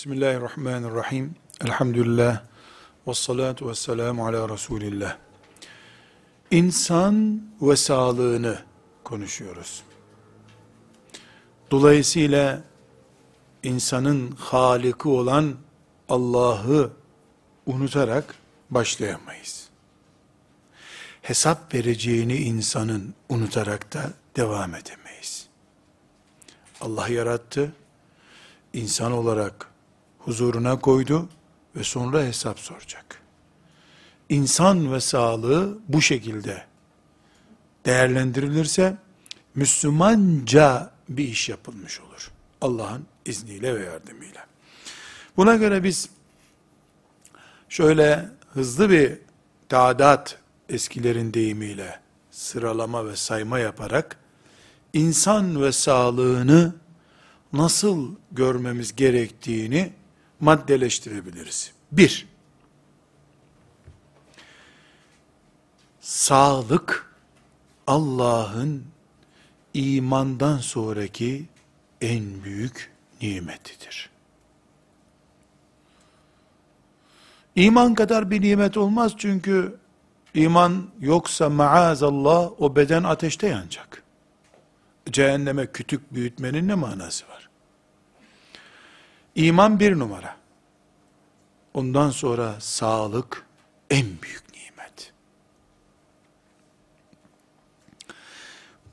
Bismillahirrahmanirrahim. Elhamdülillah. Ve salatu ve selamu ala Resulillah. İnsan ve sağlığını konuşuyoruz. Dolayısıyla insanın Halik'i olan Allah'ı unutarak başlayamayız. Hesap vereceğini insanın unutarak da devam edemeyiz. Allah yarattı, insan olarak huzuruna koydu ve sonra hesap soracak. İnsan ve sağlığı bu şekilde değerlendirilirse Müslümanca bir iş yapılmış olur. Allah'ın izniyle ve yardımıyla. Buna göre biz şöyle hızlı bir tadat eskilerin deyimiyle sıralama ve sayma yaparak insan ve sağlığını nasıl görmemiz gerektiğini maddeleştirebiliriz. Bir, sağlık Allah'ın imandan sonraki en büyük nimetidir. İman kadar bir nimet olmaz çünkü iman yoksa maazallah o beden ateşte yanacak. Cehenneme kütük büyütmenin ne manası var? İman bir numara. Ondan sonra sağlık en büyük nimet.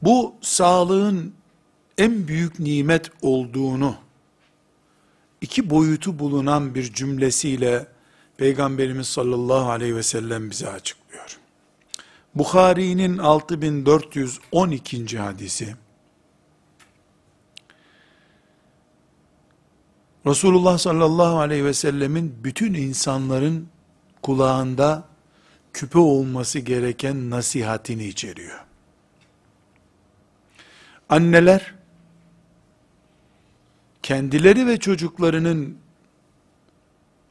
Bu sağlığın en büyük nimet olduğunu iki boyutu bulunan bir cümlesiyle Peygamberimiz sallallahu aleyhi ve sellem bize açıklıyor. Bukhari'nin 6412. hadisi Resulullah sallallahu aleyhi ve sellemin bütün insanların kulağında küpe olması gereken nasihatini içeriyor. Anneler, kendileri ve çocuklarının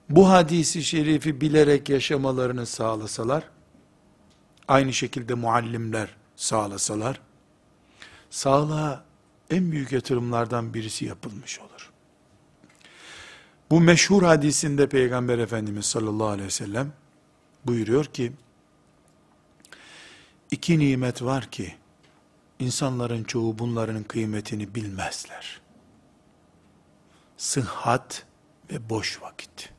bu hadisi şerifi bilerek yaşamalarını sağlasalar, aynı şekilde muallimler sağlasalar, sağlığa en büyük yatırımlardan birisi yapılmış olur. Bu meşhur hadisinde Peygamber Efendimiz sallallahu aleyhi ve sellem buyuruyor ki, iki nimet var ki, insanların çoğu bunların kıymetini bilmezler. Sıhhat ve boş vakit.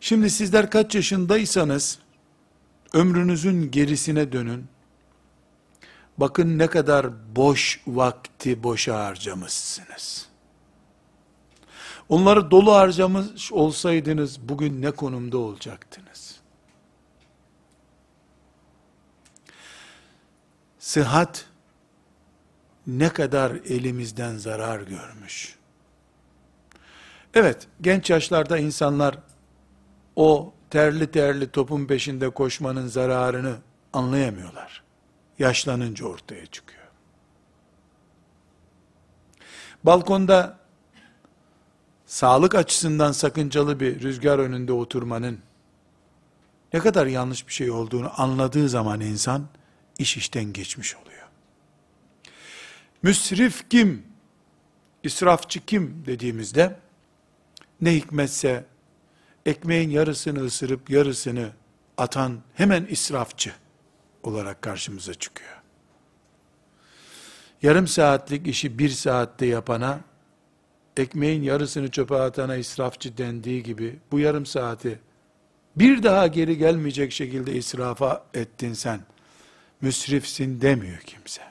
Şimdi sizler kaç yaşındaysanız, ömrünüzün gerisine dönün, bakın ne kadar boş vakti boşa harcamışsınız. Onları dolu harcamış olsaydınız bugün ne konumda olacaktınız? Sıhhat ne kadar elimizden zarar görmüş. Evet, genç yaşlarda insanlar o terli terli topun peşinde koşmanın zararını anlayamıyorlar. Yaşlanınca ortaya çıkıyor. Balkonda sağlık açısından sakıncalı bir rüzgar önünde oturmanın ne kadar yanlış bir şey olduğunu anladığı zaman insan iş işten geçmiş oluyor. Müsrif kim, israfçı kim dediğimizde ne hikmetse ekmeğin yarısını ısırıp yarısını atan hemen israfçı olarak karşımıza çıkıyor. Yarım saatlik işi bir saatte yapana ekmeğin yarısını çöpe atana israfçı dendiği gibi bu yarım saati bir daha geri gelmeyecek şekilde israfa ettin sen. Müsrifsin demiyor kimse.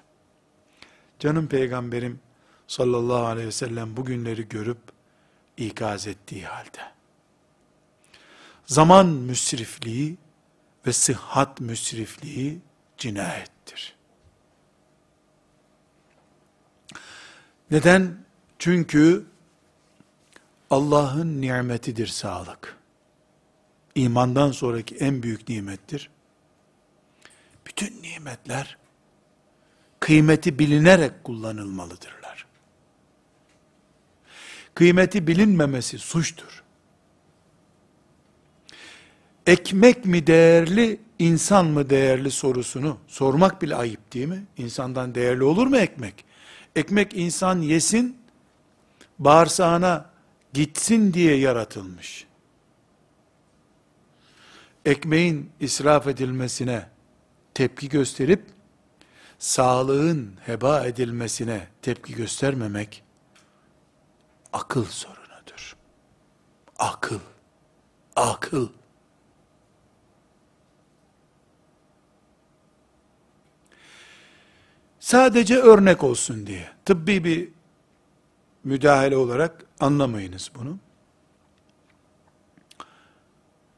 Canım peygamberim sallallahu aleyhi ve sellem bugünleri görüp ikaz ettiği halde. Zaman müsrifliği ve sıhhat müsrifliği cinayettir. Neden? Çünkü Allah'ın nimetidir sağlık. İmandan sonraki en büyük nimettir. Bütün nimetler kıymeti bilinerek kullanılmalıdırlar. Kıymeti bilinmemesi suçtur. Ekmek mi değerli, insan mı değerli sorusunu sormak bile ayıp değil mi? İnsandan değerli olur mu ekmek? Ekmek insan yesin, bağırsağına gitsin diye yaratılmış. Ekmeğin israf edilmesine tepki gösterip, sağlığın heba edilmesine tepki göstermemek, akıl sorunudur. Akıl, akıl. Sadece örnek olsun diye, tıbbi bir müdahale olarak anlamayınız bunu.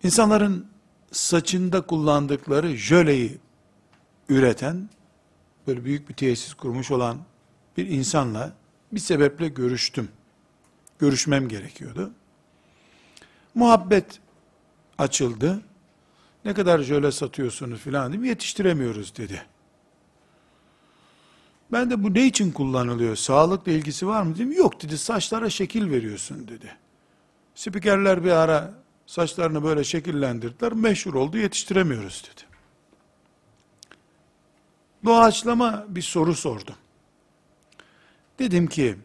İnsanların saçında kullandıkları jöleyi üreten, böyle büyük bir tesis kurmuş olan bir insanla bir sebeple görüştüm. Görüşmem gerekiyordu. Muhabbet açıldı. Ne kadar jöle satıyorsunuz filan dedim. Yetiştiremiyoruz dedi. Ben de bu ne için kullanılıyor? Sağlıkla ilgisi var mı dedim. Yok dedi. Saçlara şekil veriyorsun dedi. Spikerler bir ara saçlarını böyle şekillendirdiler. Meşhur oldu. Yetiştiremiyoruz dedi. Doğaçlama bir soru sordum. Dedim ki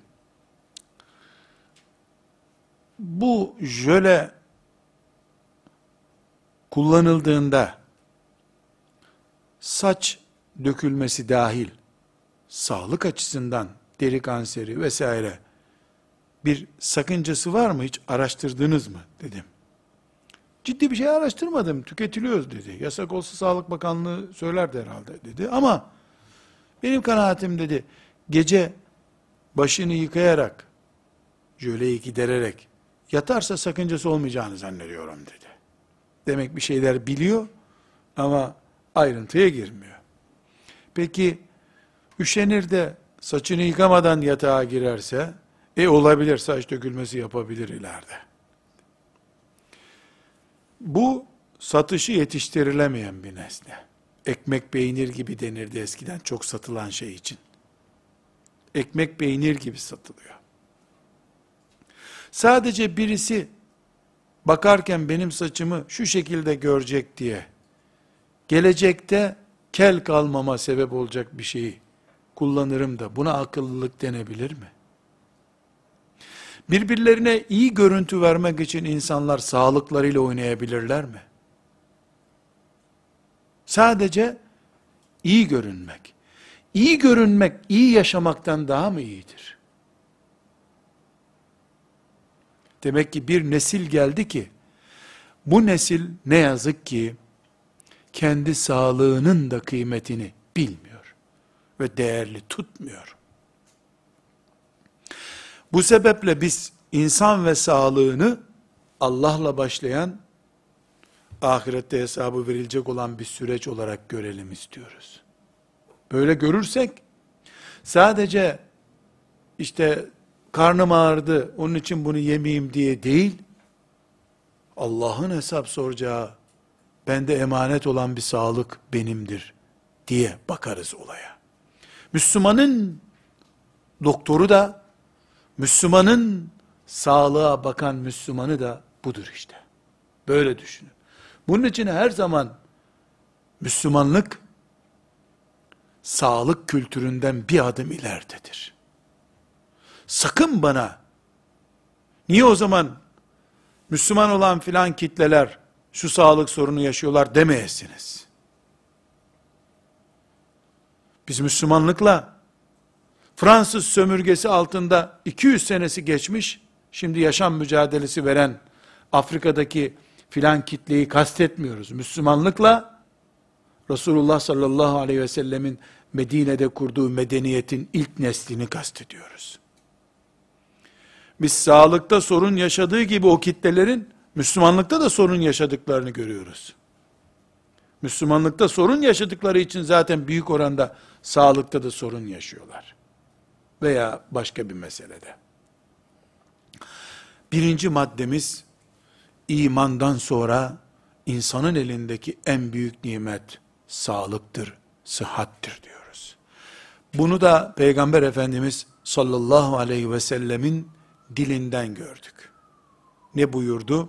bu jöle kullanıldığında saç dökülmesi dahil sağlık açısından deri kanseri vesaire bir sakıncası var mı hiç araştırdınız mı dedim. Ciddi bir şey araştırmadım tüketiliyoruz dedi. Yasak olsa Sağlık Bakanlığı söylerdi herhalde dedi. Ama benim kanaatim dedi gece başını yıkayarak jöleyi gidererek yatarsa sakıncası olmayacağını zannediyorum dedi. Demek bir şeyler biliyor ama ayrıntıya girmiyor. Peki üşenir de saçını yıkamadan yatağa girerse, e olabilir saç dökülmesi yapabilir ileride. Bu satışı yetiştirilemeyen bir nesne. Ekmek peynir gibi denirdi eskiden çok satılan şey için. Ekmek peynir gibi satılıyor. Sadece birisi bakarken benim saçımı şu şekilde görecek diye gelecekte kel kalmama sebep olacak bir şeyi kullanırım da buna akıllılık denebilir mi? Birbirlerine iyi görüntü vermek için insanlar sağlıklarıyla oynayabilirler mi? Sadece iyi görünmek. İyi görünmek, iyi yaşamaktan daha mı iyidir? Demek ki bir nesil geldi ki, bu nesil ne yazık ki, kendi sağlığının da kıymetini bilmiyor ve değerli tutmuyor. Bu sebeple biz insan ve sağlığını Allah'la başlayan ahirette hesabı verilecek olan bir süreç olarak görelim istiyoruz. Böyle görürsek sadece işte karnım ağrıdı onun için bunu yemeyeyim diye değil Allah'ın hesap soracağı bende emanet olan bir sağlık benimdir diye bakarız olaya. Müslümanın doktoru da Müslümanın sağlığa bakan Müslümanı da budur işte. Böyle düşünün. Bunun için her zaman Müslümanlık sağlık kültüründen bir adım ileridedir. Sakın bana niye o zaman Müslüman olan filan kitleler şu sağlık sorunu yaşıyorlar demeyesiniz. Biz Müslümanlıkla Fransız sömürgesi altında 200 senesi geçmiş, şimdi yaşam mücadelesi veren Afrika'daki filan kitleyi kastetmiyoruz. Müslümanlıkla Resulullah sallallahu aleyhi ve sellemin Medine'de kurduğu medeniyetin ilk neslini kastediyoruz. Biz sağlıkta sorun yaşadığı gibi o kitlelerin Müslümanlıkta da sorun yaşadıklarını görüyoruz. Müslümanlıkta sorun yaşadıkları için zaten büyük oranda sağlıkta da sorun yaşıyorlar. Veya başka bir meselede. Birinci maddemiz, imandan sonra insanın elindeki en büyük nimet sağlıktır, sıhhattir diyoruz. Bunu da Peygamber Efendimiz sallallahu aleyhi ve sellemin dilinden gördük. Ne buyurdu?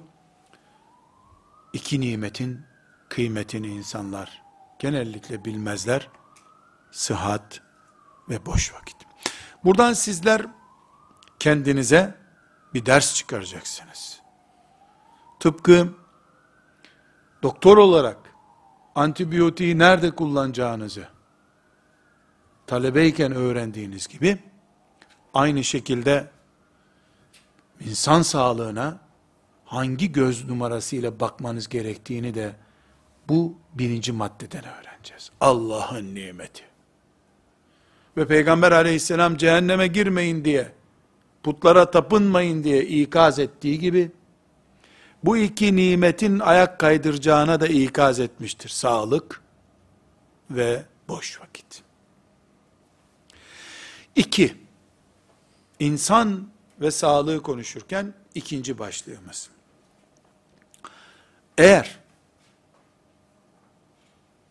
İki nimetin kıymetini insanlar genellikle bilmezler. Sıhhat ve boş vakit. Buradan sizler kendinize bir ders çıkaracaksınız. Tıpkı doktor olarak antibiyotiği nerede kullanacağınızı talebeyken öğrendiğiniz gibi aynı şekilde insan sağlığına hangi göz numarasıyla bakmanız gerektiğini de bu birinci maddeden öğreneceğiz. Allah'ın nimeti. Ve Peygamber aleyhisselam cehenneme girmeyin diye, putlara tapınmayın diye ikaz ettiği gibi, bu iki nimetin ayak kaydıracağına da ikaz etmiştir. Sağlık ve boş vakit. İki, insan ve sağlığı konuşurken ikinci başlığımız. Eğer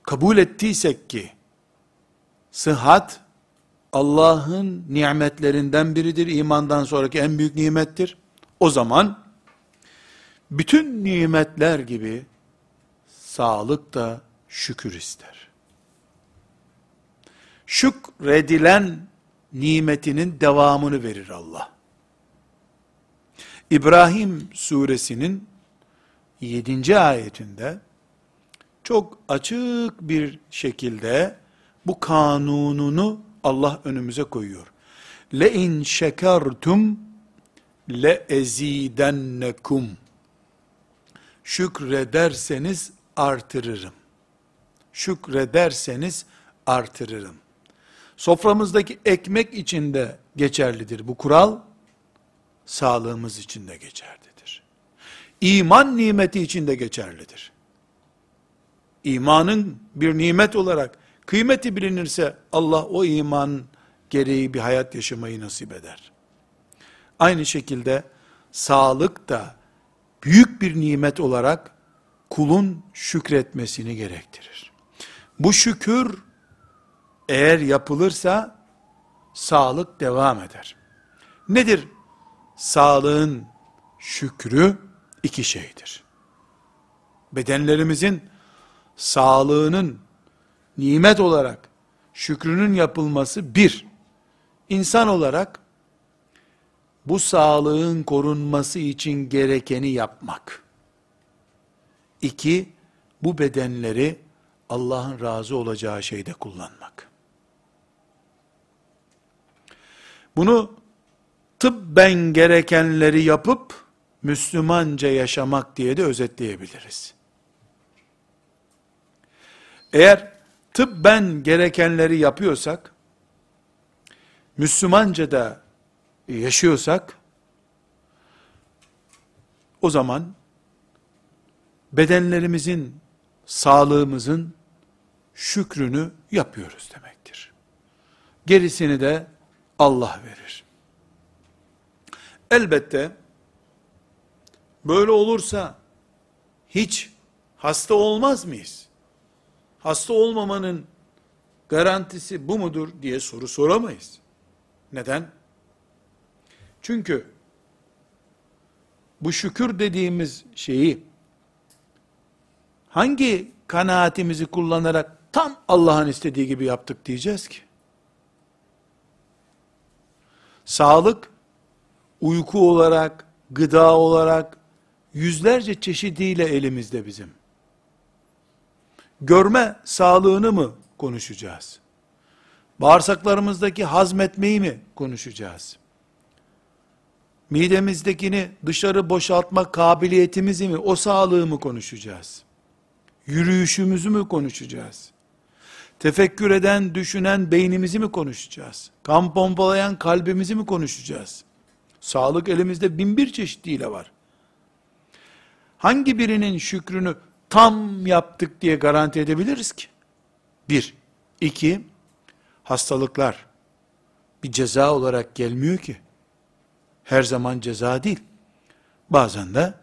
kabul ettiysek ki sıhhat Allah'ın nimetlerinden biridir. imandan sonraki en büyük nimettir. O zaman bütün nimetler gibi sağlık da şükür ister. Şükredilen nimetinin devamını verir Allah. İbrahim suresinin 7. ayetinde çok açık bir şekilde bu kanununu Allah önümüze koyuyor. Le in şekertum le ezidennekum. Şükrederseniz artırırım. Şükrederseniz artırırım. Soframızdaki ekmek içinde geçerlidir bu kural. Sağlığımız için de geçerlidir. İman nimeti için de geçerlidir. İmanın bir nimet olarak kıymeti bilinirse Allah o iman gereği bir hayat yaşamayı nasip eder. Aynı şekilde sağlık da büyük bir nimet olarak kulun şükretmesini gerektirir. Bu şükür eğer yapılırsa sağlık devam eder. Nedir sağlığın şükrü? iki şeydir. Bedenlerimizin sağlığının nimet olarak şükrünün yapılması bir, insan olarak bu sağlığın korunması için gerekeni yapmak. İki, bu bedenleri Allah'ın razı olacağı şeyde kullanmak. Bunu tıbben gerekenleri yapıp Müslümanca yaşamak diye de özetleyebiliriz. Eğer tıbben gerekenleri yapıyorsak, Müslümanca da yaşıyorsak, o zaman bedenlerimizin, sağlığımızın şükrünü yapıyoruz demektir. Gerisini de Allah verir. Elbette böyle olursa hiç hasta olmaz mıyız? Hasta olmamanın garantisi bu mudur diye soru soramayız. Neden? Çünkü bu şükür dediğimiz şeyi hangi kanaatimizi kullanarak tam Allah'ın istediği gibi yaptık diyeceğiz ki? Sağlık, uyku olarak, gıda olarak, yüzlerce çeşidiyle elimizde bizim görme sağlığını mı konuşacağız? Bağırsaklarımızdaki hazmetmeyi mi konuşacağız? Midemizdekini dışarı boşaltma kabiliyetimizi mi, o sağlığı mı konuşacağız? Yürüyüşümüzü mü konuşacağız? Tefekkür eden, düşünen beynimizi mi konuşacağız? Kan pompalayan kalbimizi mi konuşacağız? Sağlık elimizde bin bir çeşitliyle var. Hangi birinin şükrünü tam yaptık diye garanti edebiliriz ki? Bir. iki hastalıklar bir ceza olarak gelmiyor ki. Her zaman ceza değil. Bazen de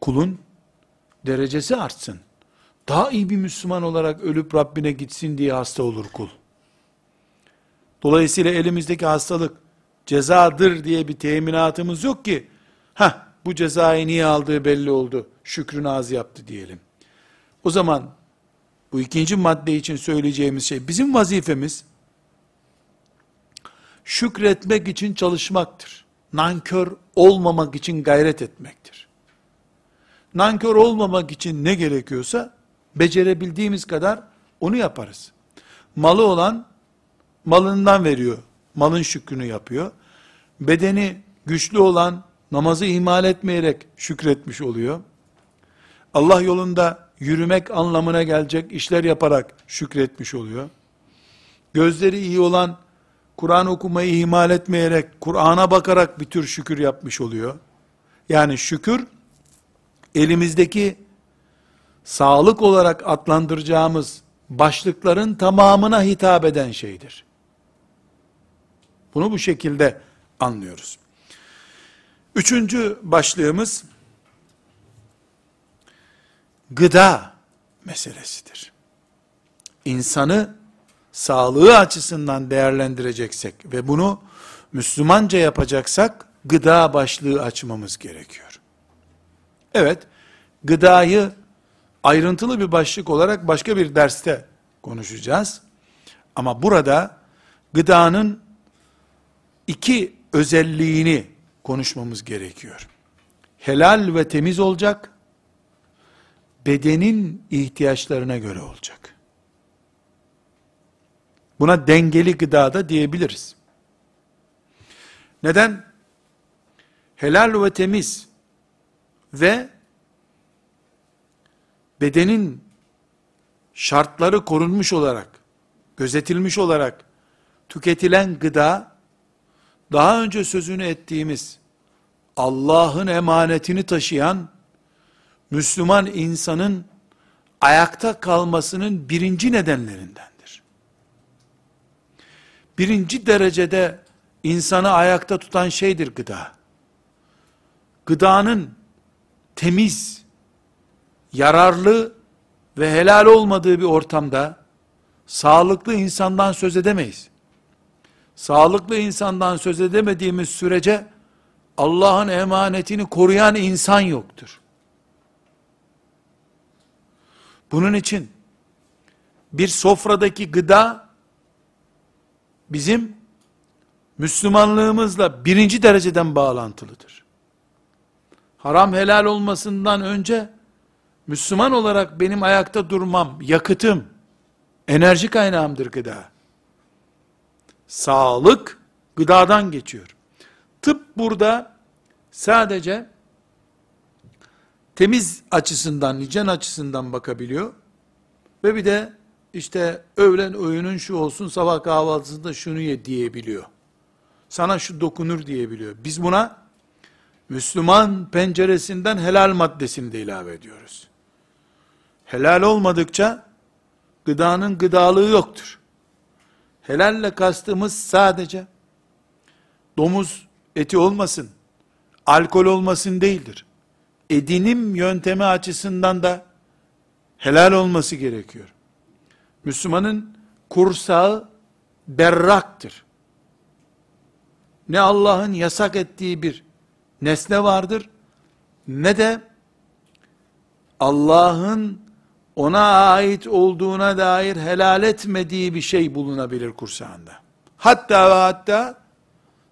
kulun derecesi artsın. Daha iyi bir Müslüman olarak ölüp Rabbine gitsin diye hasta olur kul. Dolayısıyla elimizdeki hastalık cezadır diye bir teminatımız yok ki, ha bu cezayı niye aldığı belli oldu, şükrünü az yaptı diyelim. O zaman bu ikinci madde için söyleyeceğimiz şey bizim vazifemiz şükretmek için çalışmaktır. nankör olmamak için gayret etmektir. Nankör olmamak için ne gerekiyorsa becerebildiğimiz kadar onu yaparız. Malı olan malından veriyor. Malın şükrünü yapıyor. Bedeni güçlü olan namazı ihmal etmeyerek şükretmiş oluyor. Allah yolunda yürümek anlamına gelecek işler yaparak şükretmiş oluyor. Gözleri iyi olan Kur'an okumayı ihmal etmeyerek Kur'an'a bakarak bir tür şükür yapmış oluyor. Yani şükür elimizdeki sağlık olarak adlandıracağımız başlıkların tamamına hitap eden şeydir. Bunu bu şekilde anlıyoruz. Üçüncü başlığımız gıda meselesidir. İnsanı sağlığı açısından değerlendireceksek ve bunu Müslümanca yapacaksak gıda başlığı açmamız gerekiyor. Evet, gıdayı ayrıntılı bir başlık olarak başka bir derste konuşacağız. Ama burada gıdanın iki özelliğini konuşmamız gerekiyor. Helal ve temiz olacak, bedenin ihtiyaçlarına göre olacak. Buna dengeli gıda da diyebiliriz. Neden? Helal ve temiz ve bedenin şartları korunmuş olarak, gözetilmiş olarak tüketilen gıda, daha önce sözünü ettiğimiz Allah'ın emanetini taşıyan Müslüman insanın ayakta kalmasının birinci nedenlerindendir. Birinci derecede insanı ayakta tutan şeydir gıda. Gıdanın temiz, yararlı ve helal olmadığı bir ortamda sağlıklı insandan söz edemeyiz. Sağlıklı insandan söz edemediğimiz sürece Allah'ın emanetini koruyan insan yoktur. Bunun için bir sofradaki gıda bizim Müslümanlığımızla birinci dereceden bağlantılıdır. Haram helal olmasından önce Müslüman olarak benim ayakta durmam, yakıtım, enerji kaynağımdır gıda. Sağlık gıdadan geçiyor. Tıp burada sadece temiz açısından, hijyen açısından bakabiliyor. Ve bir de işte öğlen öğünün şu olsun, sabah kahvaltısında şunu ye diyebiliyor. Sana şu dokunur diyebiliyor. Biz buna Müslüman penceresinden helal maddesini de ilave ediyoruz. Helal olmadıkça gıdanın gıdalığı yoktur. Helalle kastımız sadece domuz eti olmasın, alkol olmasın değildir. Edinim yöntemi açısından da helal olması gerekiyor. Müslümanın kursağı berraktır. Ne Allah'ın yasak ettiği bir nesne vardır, ne de Allah'ın ona ait olduğuna dair helal etmediği bir şey bulunabilir kursağında. Hatta ve hatta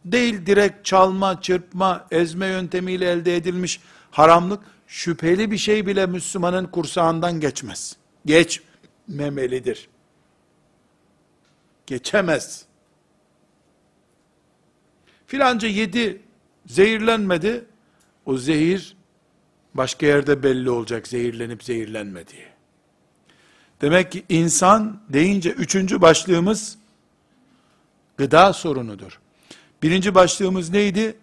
değil direkt çalma, çırpma, ezme yöntemiyle elde edilmiş haramlık, şüpheli bir şey bile Müslümanın kursağından geçmez. Geçmemelidir. Geçemez. Filanca yedi, zehirlenmedi, o zehir başka yerde belli olacak zehirlenip zehirlenmediği. Demek ki insan deyince üçüncü başlığımız gıda sorunudur. Birinci başlığımız neydi?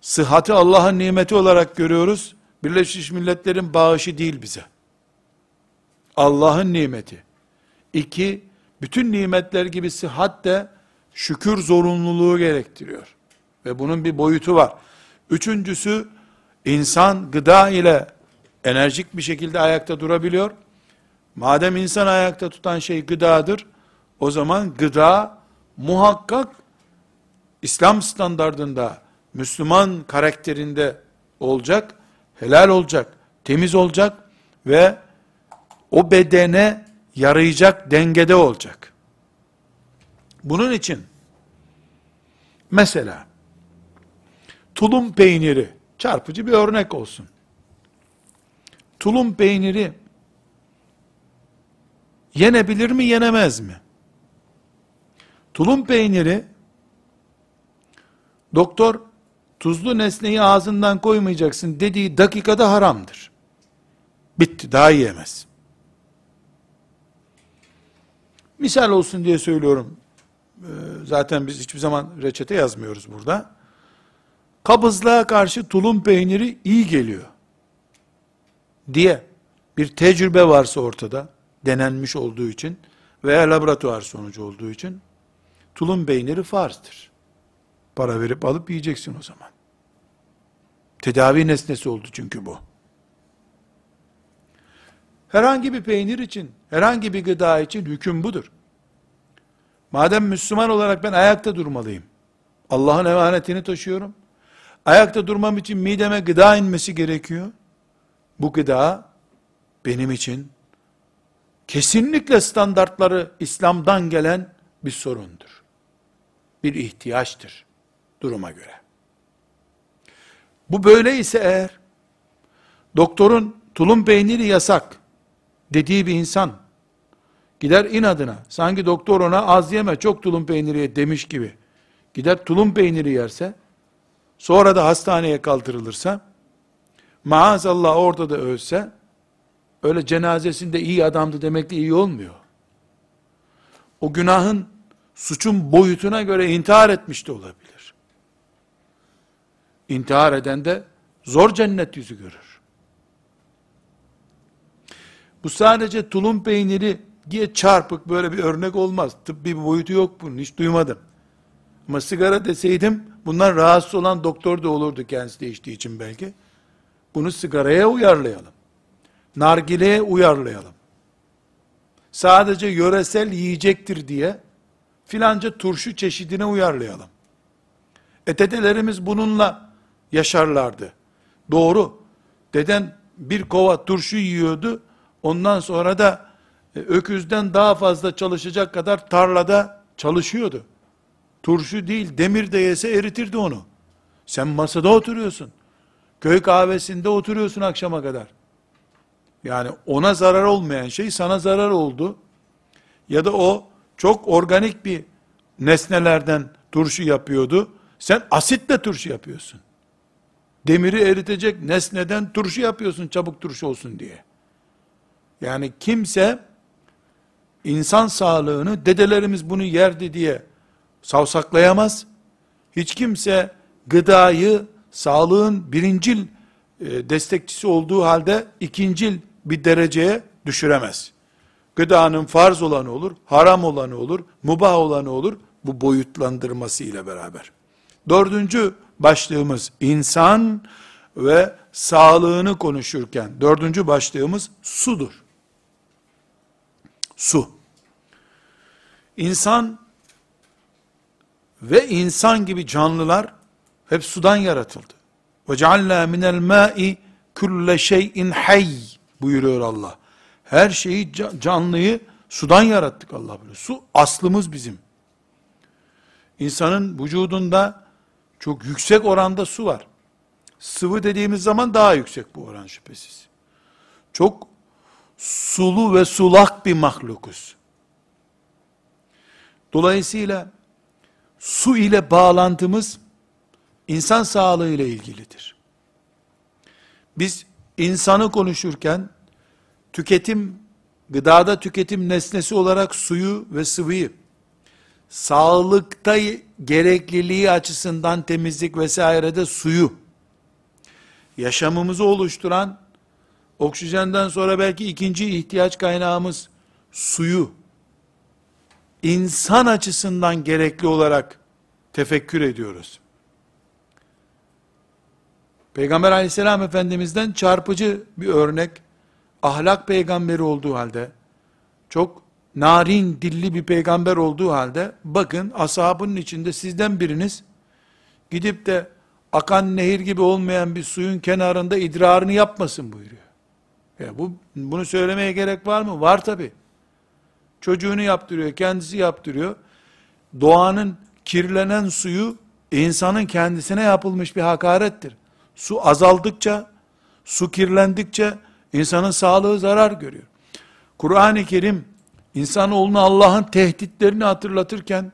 Sıhhati Allah'ın nimeti olarak görüyoruz. Birleşmiş Milletler'in bağışı değil bize. Allah'ın nimeti. İki, bütün nimetler gibi sıhhat de şükür zorunluluğu gerektiriyor. Ve bunun bir boyutu var. Üçüncüsü, insan gıda ile enerjik bir şekilde ayakta durabiliyor. Madem insan ayakta tutan şey gıdadır, o zaman gıda muhakkak İslam standardında, Müslüman karakterinde olacak, helal olacak, temiz olacak ve o bedene yarayacak dengede olacak. Bunun için mesela tulum peyniri, çarpıcı bir örnek olsun. Tulum peyniri yenebilir mi, yenemez mi? Tulum peyniri doktor tuzlu nesneyi ağzından koymayacaksın dediği dakikada haramdır. Bitti, daha yiyemez. Misal olsun diye söylüyorum. Ee, zaten biz hiçbir zaman reçete yazmıyoruz burada. Kabızlığa karşı tulum peyniri iyi geliyor. Diye bir tecrübe varsa ortada, denenmiş olduğu için veya laboratuvar sonucu olduğu için tulum peyniri farzdır. Para verip alıp yiyeceksin o zaman. Tedavi nesnesi oldu çünkü bu. Herhangi bir peynir için, herhangi bir gıda için hüküm budur. Madem Müslüman olarak ben ayakta durmalıyım. Allah'ın emanetini taşıyorum. Ayakta durmam için mideme gıda inmesi gerekiyor. Bu gıda benim için kesinlikle standartları İslam'dan gelen bir sorundur. Bir ihtiyaçtır duruma göre. Bu böyle ise eğer doktorun tulum peyniri yasak dediği bir insan gider inadına sanki doktor ona az yeme çok tulum peyniri demiş gibi gider tulum peyniri yerse sonra da hastaneye kaldırılırsa maazallah orada da ölse öyle cenazesinde iyi adamdı demekle iyi olmuyor. O günahın suçun boyutuna göre intihar etmiş de olabilir. İntihar eden de zor cennet yüzü görür. Bu sadece tulum peyniri diye çarpık böyle bir örnek olmaz. Tıbbi bir boyutu yok bunun hiç duymadım. Ama sigara deseydim bundan rahatsız olan doktor da olurdu kendisi de içtiği için belki. Bunu sigaraya uyarlayalım. Nargileye uyarlayalım. Sadece yöresel yiyecektir diye filanca turşu çeşidine uyarlayalım. E dedelerimiz bununla yaşarlardı. Doğru. Deden bir kova turşu yiyordu. Ondan sonra da e, öküzden daha fazla çalışacak kadar tarlada çalışıyordu. Turşu değil, demir de yese eritirdi onu. Sen masada oturuyorsun. Köy kahvesinde oturuyorsun akşama kadar. Yani ona zarar olmayan şey sana zarar oldu. Ya da o çok organik bir nesnelerden turşu yapıyordu. Sen asitle turşu yapıyorsun. Demiri eritecek nesneden turşu yapıyorsun çabuk turşu olsun diye. Yani kimse insan sağlığını dedelerimiz bunu yerdi diye savsaklayamaz. Hiç kimse gıdayı sağlığın birincil e, destekçisi olduğu halde ikincil bir dereceye düşüremez. Gıdanın farz olanı olur, haram olanı olur, mubah olanı olur, bu boyutlandırması ile beraber. Dördüncü başlığımız insan ve sağlığını konuşurken, dördüncü başlığımız sudur. Su. İnsan ve insan gibi canlılar hep sudan yaratıldı. Cealna minel ma'i kulle şeyin hayy buyuruyor Allah. Her şeyi canlıyı sudan yarattık Allah böyle. Su aslımız bizim. İnsanın vücudunda çok yüksek oranda su var. Sıvı dediğimiz zaman daha yüksek bu oran şüphesiz. Çok sulu ve sulak bir mahlukuz. Dolayısıyla su ile bağlantımız insan sağlığı ile ilgilidir. Biz insanı konuşurken tüketim, gıdada tüketim nesnesi olarak suyu ve sıvıyı, sağlıkta gerekliliği açısından temizlik vesairede suyu, yaşamımızı oluşturan, oksijenden sonra belki ikinci ihtiyaç kaynağımız suyu, insan açısından gerekli olarak tefekkür ediyoruz. Peygamber aleyhisselam efendimizden çarpıcı bir örnek, ahlak peygamberi olduğu halde, çok narin dilli bir peygamber olduğu halde, bakın ashabının içinde sizden biriniz, gidip de akan nehir gibi olmayan bir suyun kenarında idrarını yapmasın buyuruyor. Ya bu, bunu söylemeye gerek var mı? Var tabi. Çocuğunu yaptırıyor, kendisi yaptırıyor. Doğanın kirlenen suyu insanın kendisine yapılmış bir hakarettir. Su azaldıkça, su kirlendikçe insanın sağlığı zarar görüyor. Kur'an-ı Kerim insanoğluna Allah'ın tehditlerini hatırlatırken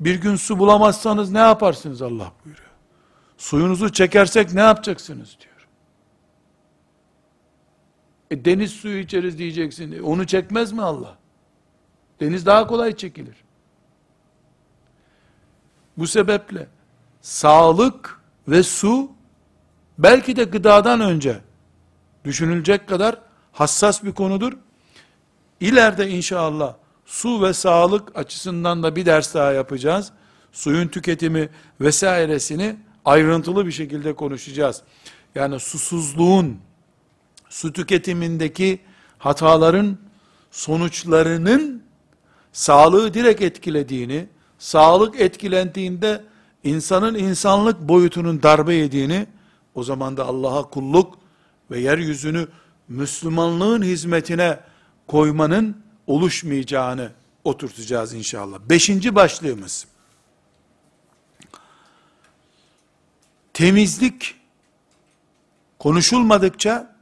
bir gün su bulamazsanız ne yaparsınız Allah buyuruyor. Suyunuzu çekersek ne yapacaksınız diyor. E deniz suyu içeriz diyeceksin. E onu çekmez mi Allah? Deniz daha kolay çekilir. Bu sebeple sağlık ve su belki de gıdadan önce düşünülecek kadar hassas bir konudur. İleride inşallah su ve sağlık açısından da bir ders daha yapacağız. Suyun tüketimi vesairesini ayrıntılı bir şekilde konuşacağız. Yani susuzluğun, su tüketimindeki hataların sonuçlarının sağlığı direkt etkilediğini, sağlık etkilendiğinde insanın insanlık boyutunun darbe yediğini, o zaman da Allah'a kulluk ve yeryüzünü Müslümanlığın hizmetine koymanın oluşmayacağını oturtacağız inşallah. Beşinci başlığımız, temizlik konuşulmadıkça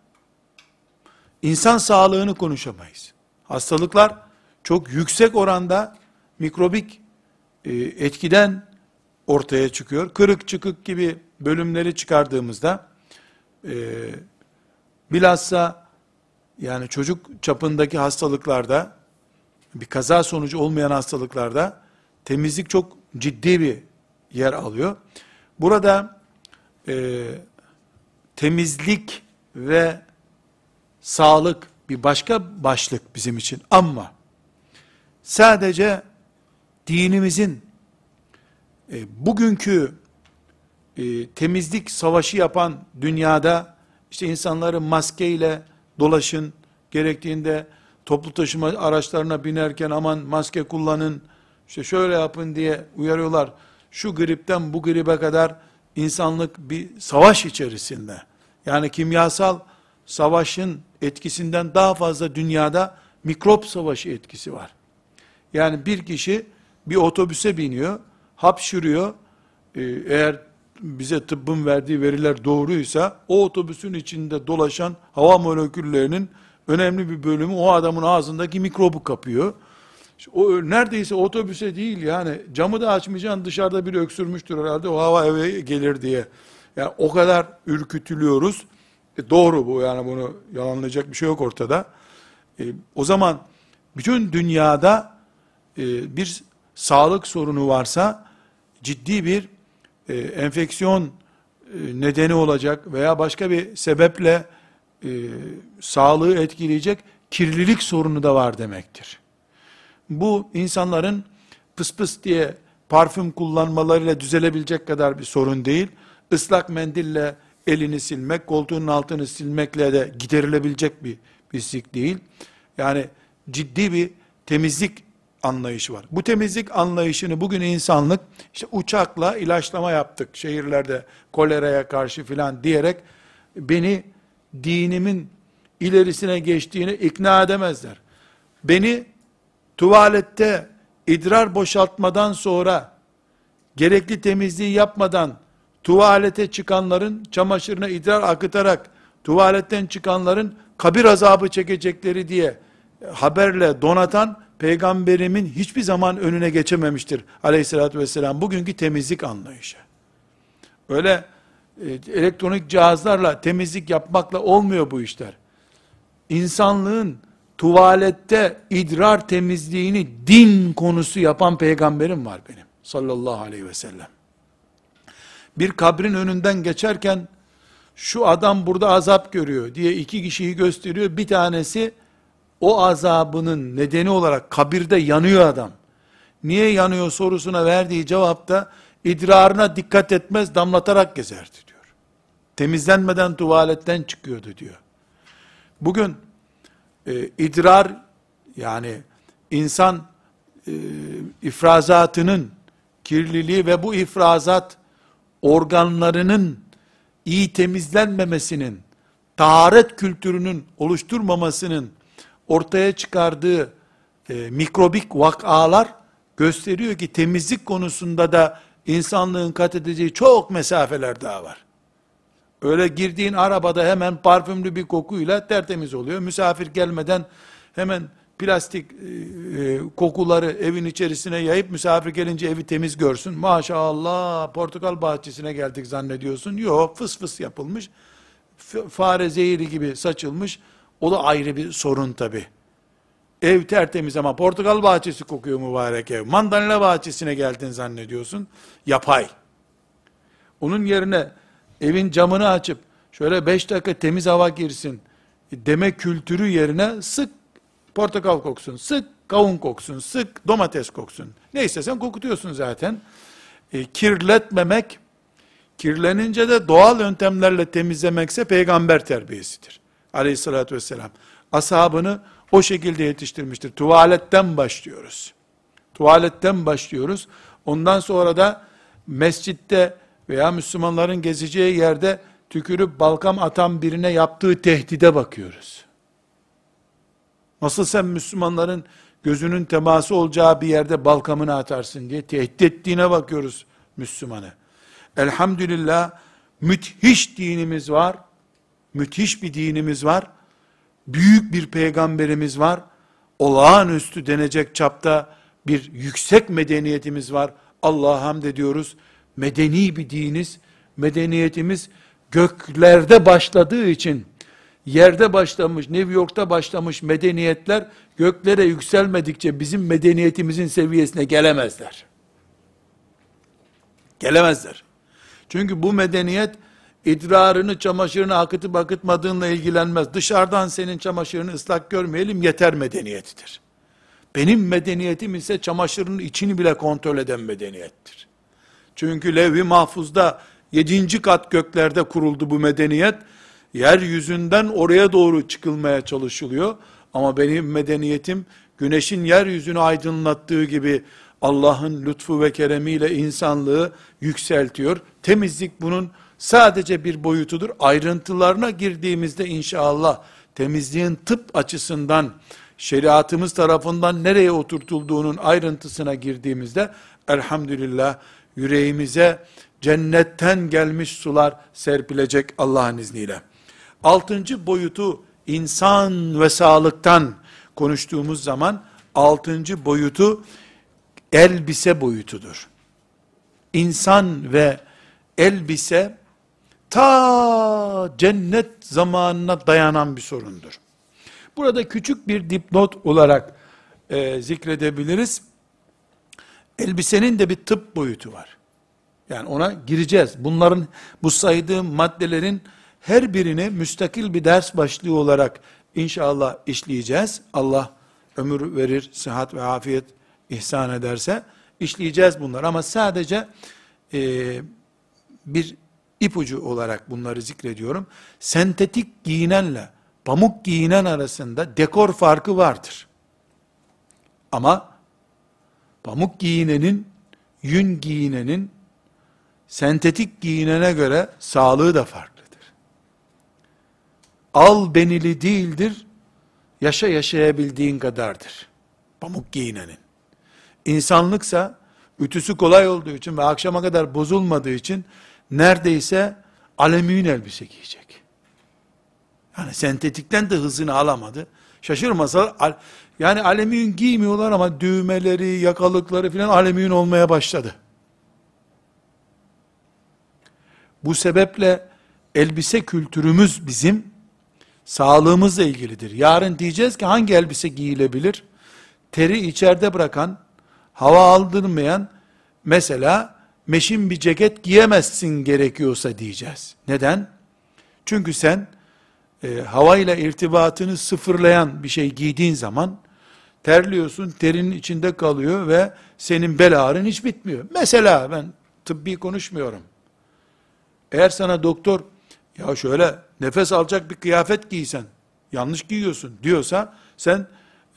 insan sağlığını konuşamayız. Hastalıklar çok yüksek oranda mikrobik e, etkiden ortaya çıkıyor. Kırık çıkık gibi bölümleri çıkardığımızda e, bilhassa yani çocuk çapındaki hastalıklarda bir kaza sonucu olmayan hastalıklarda temizlik çok ciddi bir yer alıyor. Burada e, temizlik ve sağlık bir başka başlık bizim için ama sadece dinimizin e, bugünkü e, temizlik savaşı yapan dünyada işte insanları maskeyle dolaşın gerektiğinde toplu taşıma araçlarına binerken aman maske kullanın işte şöyle yapın diye uyarıyorlar. Şu gripten bu gribe kadar insanlık bir savaş içerisinde. Yani kimyasal savaşın etkisinden daha fazla dünyada mikrop savaşı etkisi var. Yani bir kişi bir otobüse biniyor, hapşırıyor. Ee, eğer bize tıbbın verdiği veriler doğruysa, o otobüsün içinde dolaşan hava moleküllerinin önemli bir bölümü o adamın ağzındaki mikrobu kapıyor. O neredeyse otobüse değil yani camı da açmayacaksın dışarıda bir öksürmüştür herhalde o hava eve gelir diye. Yani o kadar ürkütülüyoruz. E doğru bu yani bunu yalanlayacak bir şey yok ortada. E, o zaman bütün dünyada e, bir sağlık sorunu varsa ciddi bir e, enfeksiyon e, nedeni olacak veya başka bir sebeple e, sağlığı etkileyecek kirlilik sorunu da var demektir. Bu insanların pıs pıs diye parfüm kullanmalarıyla düzelebilecek kadar bir sorun değil. Islak mendille elini silmek, koltuğun altını silmekle de giderilebilecek bir pislik değil. Yani ciddi bir temizlik anlayışı var. Bu temizlik anlayışını bugün insanlık işte uçakla ilaçlama yaptık şehirlerde koleraya karşı filan diyerek beni dinimin ilerisine geçtiğini ikna edemezler. Beni tuvalette idrar boşaltmadan sonra gerekli temizliği yapmadan tuvalete çıkanların çamaşırına idrar akıtarak tuvaletten çıkanların kabir azabı çekecekleri diye haberle donatan peygamberimin hiçbir zaman önüne geçememiştir aleyhissalatü vesselam bugünkü temizlik anlayışı. Öyle e, elektronik cihazlarla temizlik yapmakla olmuyor bu işler. İnsanlığın tuvalette idrar temizliğini din konusu yapan peygamberim var benim sallallahu aleyhi ve sellem. Bir kabrin önünden geçerken şu adam burada azap görüyor diye iki kişiyi gösteriyor. Bir tanesi o azabının nedeni olarak kabirde yanıyor adam. Niye yanıyor sorusuna verdiği cevapta idrarına dikkat etmez damlatarak gezerdi diyor. Temizlenmeden tuvaletten çıkıyordu diyor. Bugün e, idrar yani insan e, ifrazatının kirliliği ve bu ifrazat organlarının iyi temizlenmemesinin, taharet kültürünün oluşturmamasının ortaya çıkardığı e, mikrobik vakalar gösteriyor ki temizlik konusunda da insanlığın kat edeceği çok mesafeler daha var. Öyle girdiğin arabada hemen parfümlü bir kokuyla tertemiz oluyor. Misafir gelmeden hemen plastik e, e, kokuları evin içerisine yayıp misafir gelince evi temiz görsün. Maşallah portakal bahçesine geldik zannediyorsun. Yok fıs fıs yapılmış. Fare zehiri gibi saçılmış. O da ayrı bir sorun tabi. Ev tertemiz ama portakal bahçesi kokuyor mübarek ev. Mandalina bahçesine geldin zannediyorsun. Yapay. Onun yerine evin camını açıp şöyle beş dakika temiz hava girsin deme kültürü yerine sık portakal koksun, sık kavun koksun, sık domates koksun. Neyse sen kokutuyorsun zaten. E, kirletmemek, kirlenince de doğal yöntemlerle temizlemekse peygamber terbiyesidir. Aleyhissalatü vesselam. Ashabını o şekilde yetiştirmiştir. Tuvaletten başlıyoruz. Tuvaletten başlıyoruz. Ondan sonra da mescitte veya Müslümanların gezeceği yerde tükürüp balkam atan birine yaptığı tehdide bakıyoruz. Nasıl sen Müslümanların gözünün teması olacağı bir yerde balkamını atarsın diye tehdit ettiğine bakıyoruz Müslümanı. Elhamdülillah müthiş dinimiz var. Müthiş bir dinimiz var. Büyük bir peygamberimiz var. Olağanüstü denecek çapta bir yüksek medeniyetimiz var. Allah'a hamd ediyoruz. Medeni bir diniz, medeniyetimiz göklerde başladığı için yerde başlamış, New York'ta başlamış medeniyetler göklere yükselmedikçe bizim medeniyetimizin seviyesine gelemezler. Gelemezler. Çünkü bu medeniyet idrarını, çamaşırını akıtıp akıtmadığınla ilgilenmez. Dışarıdan senin çamaşırını ıslak görmeyelim yeter medeniyetidir. Benim medeniyetim ise çamaşırın içini bile kontrol eden medeniyettir. Çünkü levh-i mahfuzda yedinci kat göklerde kuruldu bu medeniyet. Yeryüzünden oraya doğru çıkılmaya çalışılıyor. Ama benim medeniyetim güneşin yeryüzünü aydınlattığı gibi Allah'ın lütfu ve keremiyle insanlığı yükseltiyor. Temizlik bunun sadece bir boyutudur. Ayrıntılarına girdiğimizde inşallah temizliğin tıp açısından şeriatımız tarafından nereye oturtulduğunun ayrıntısına girdiğimizde elhamdülillah yüreğimize cennetten gelmiş sular serpilecek Allah'ın izniyle. Altıncı boyutu insan ve sağlıktan konuştuğumuz zaman altıncı boyutu elbise boyutudur. İnsan ve elbise ta cennet zamanına dayanan bir sorundur. Burada küçük bir dipnot olarak e, zikredebiliriz. Elbisenin de bir tıp boyutu var. Yani ona gireceğiz. Bunların, bu saydığım maddelerin her birini müstakil bir ders başlığı olarak inşallah işleyeceğiz. Allah ömür verir, sıhhat ve afiyet ihsan ederse işleyeceğiz bunlar. Ama sadece e, bir ipucu olarak bunları zikrediyorum. Sentetik giyinenle pamuk giyinen arasında dekor farkı vardır. Ama pamuk giyinenin, yün giyinenin sentetik giyinene göre sağlığı da farklıdır. Al benili değildir, yaşa yaşayabildiğin kadardır. Pamuk giyinenin. İnsanlıksa, ütüsü kolay olduğu için ve akşama kadar bozulmadığı için, neredeyse alüminyum elbise giyecek. Yani sentetikten de hızını alamadı. Şaşırmasa, yani alüminyum giymiyorlar ama düğmeleri, yakalıkları filan alüminyum olmaya başladı. Bu sebeple elbise kültürümüz bizim sağlığımızla ilgilidir. Yarın diyeceğiz ki hangi elbise giyilebilir? Teri içeride bırakan, hava aldırmayan, mesela meşin bir ceket giyemezsin gerekiyorsa diyeceğiz. Neden? Çünkü sen e, havayla irtibatını sıfırlayan bir şey giydiğin zaman terliyorsun, terinin içinde kalıyor ve senin bel ağrın hiç bitmiyor. Mesela ben tıbbi konuşmuyorum. Eğer sana doktor ya şöyle nefes alacak bir kıyafet giysen yanlış giyiyorsun diyorsa sen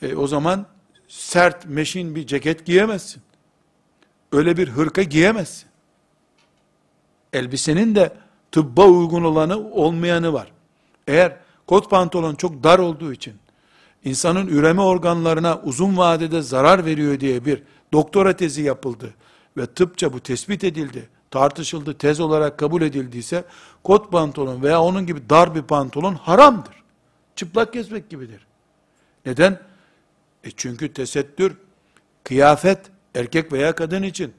e, o zaman sert meşin bir ceket giyemezsin. Öyle bir hırka giyemezsin. Elbisenin de tıbba uygun olanı olmayanı var. Eğer kot pantolon çok dar olduğu için insanın üreme organlarına uzun vadede zarar veriyor diye bir doktora tezi yapıldı ve tıpça bu tespit edildi, tartışıldı, tez olarak kabul edildiyse, kot pantolon veya onun gibi dar bir pantolon haramdır. Çıplak gezmek gibidir. Neden? E çünkü tesettür, kıyafet, erkek veya kadın için,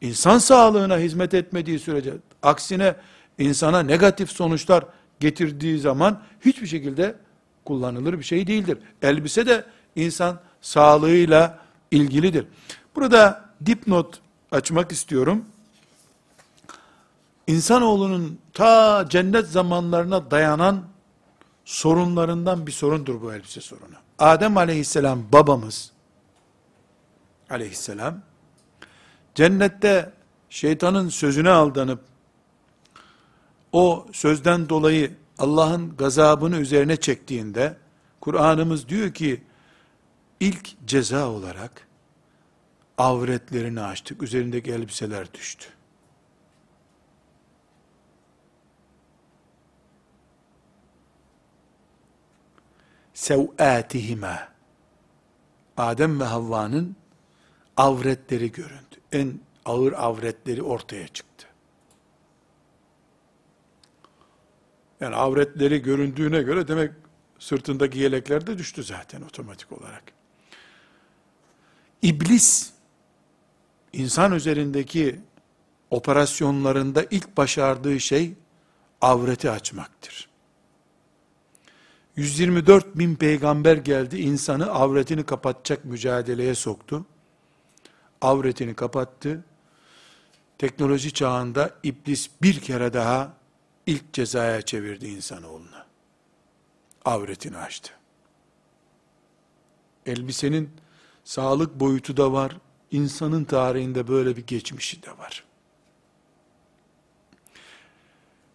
insan sağlığına hizmet etmediği sürece, aksine insana negatif sonuçlar getirdiği zaman, hiçbir şekilde kullanılır bir şey değildir. Elbise de insan sağlığıyla ilgilidir. Burada dipnot açmak istiyorum. İnsanoğlunun ta cennet zamanlarına dayanan sorunlarından bir sorundur bu elbise sorunu. Adem aleyhisselam babamız aleyhisselam cennette şeytanın sözüne aldanıp o sözden dolayı Allah'ın gazabını üzerine çektiğinde Kur'an'ımız diyor ki ilk ceza olarak avretlerini açtık. Üzerindeki elbiseler düştü. Sev'atihime Adem ve Havva'nın avretleri göründü. En ağır avretleri ortaya çıktı. Yani avretleri göründüğüne göre demek sırtındaki yelekler de düştü zaten otomatik olarak. İblis insan üzerindeki operasyonlarında ilk başardığı şey avreti açmaktır. 124 bin peygamber geldi, insanı avretini kapatacak mücadeleye soktu. Avretini kapattı. Teknoloji çağında iblis bir kere daha ilk cezaya çevirdi insanoğlunu. Avretini açtı. Elbisenin sağlık boyutu da var, insanın tarihinde böyle bir geçmişi de var.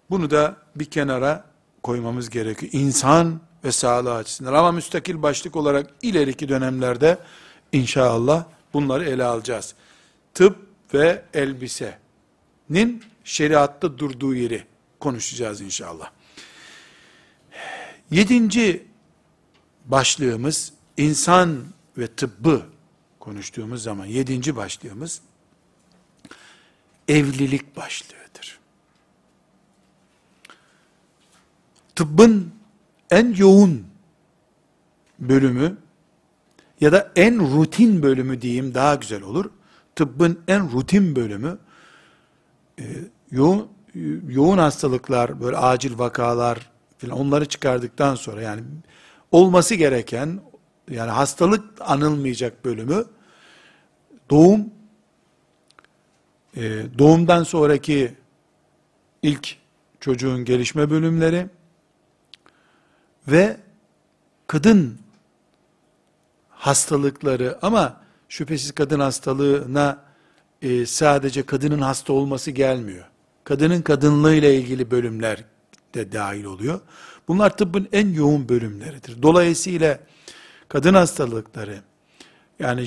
Bunu da bir kenara koymamız gerekiyor. İnsan ve sağlığı açısından. Ama müstakil başlık olarak ileriki dönemlerde inşallah bunları ele alacağız. Tıp ve elbisenin şeriatta durduğu yeri konuşacağız inşallah. Yedinci başlığımız insan ve tıbbı konuştuğumuz zaman yedinci başlığımız evlilik başlığıdır. Tıbbın en yoğun bölümü ya da en rutin bölümü diyeyim daha güzel olur. Tıbbın en rutin bölümü e, yoğun, yoğun hastalıklar, böyle acil vakalar filan onları çıkardıktan sonra yani olması gereken yani hastalık anılmayacak bölümü doğum e, doğumdan sonraki ilk çocuğun gelişme bölümleri ve kadın hastalıkları ama şüphesiz kadın hastalığına e, sadece kadının hasta olması gelmiyor. Kadının kadınlığıyla ilgili bölümler de dahil oluyor. Bunlar tıbbın en yoğun bölümleridir. Dolayısıyla kadın hastalıkları, yani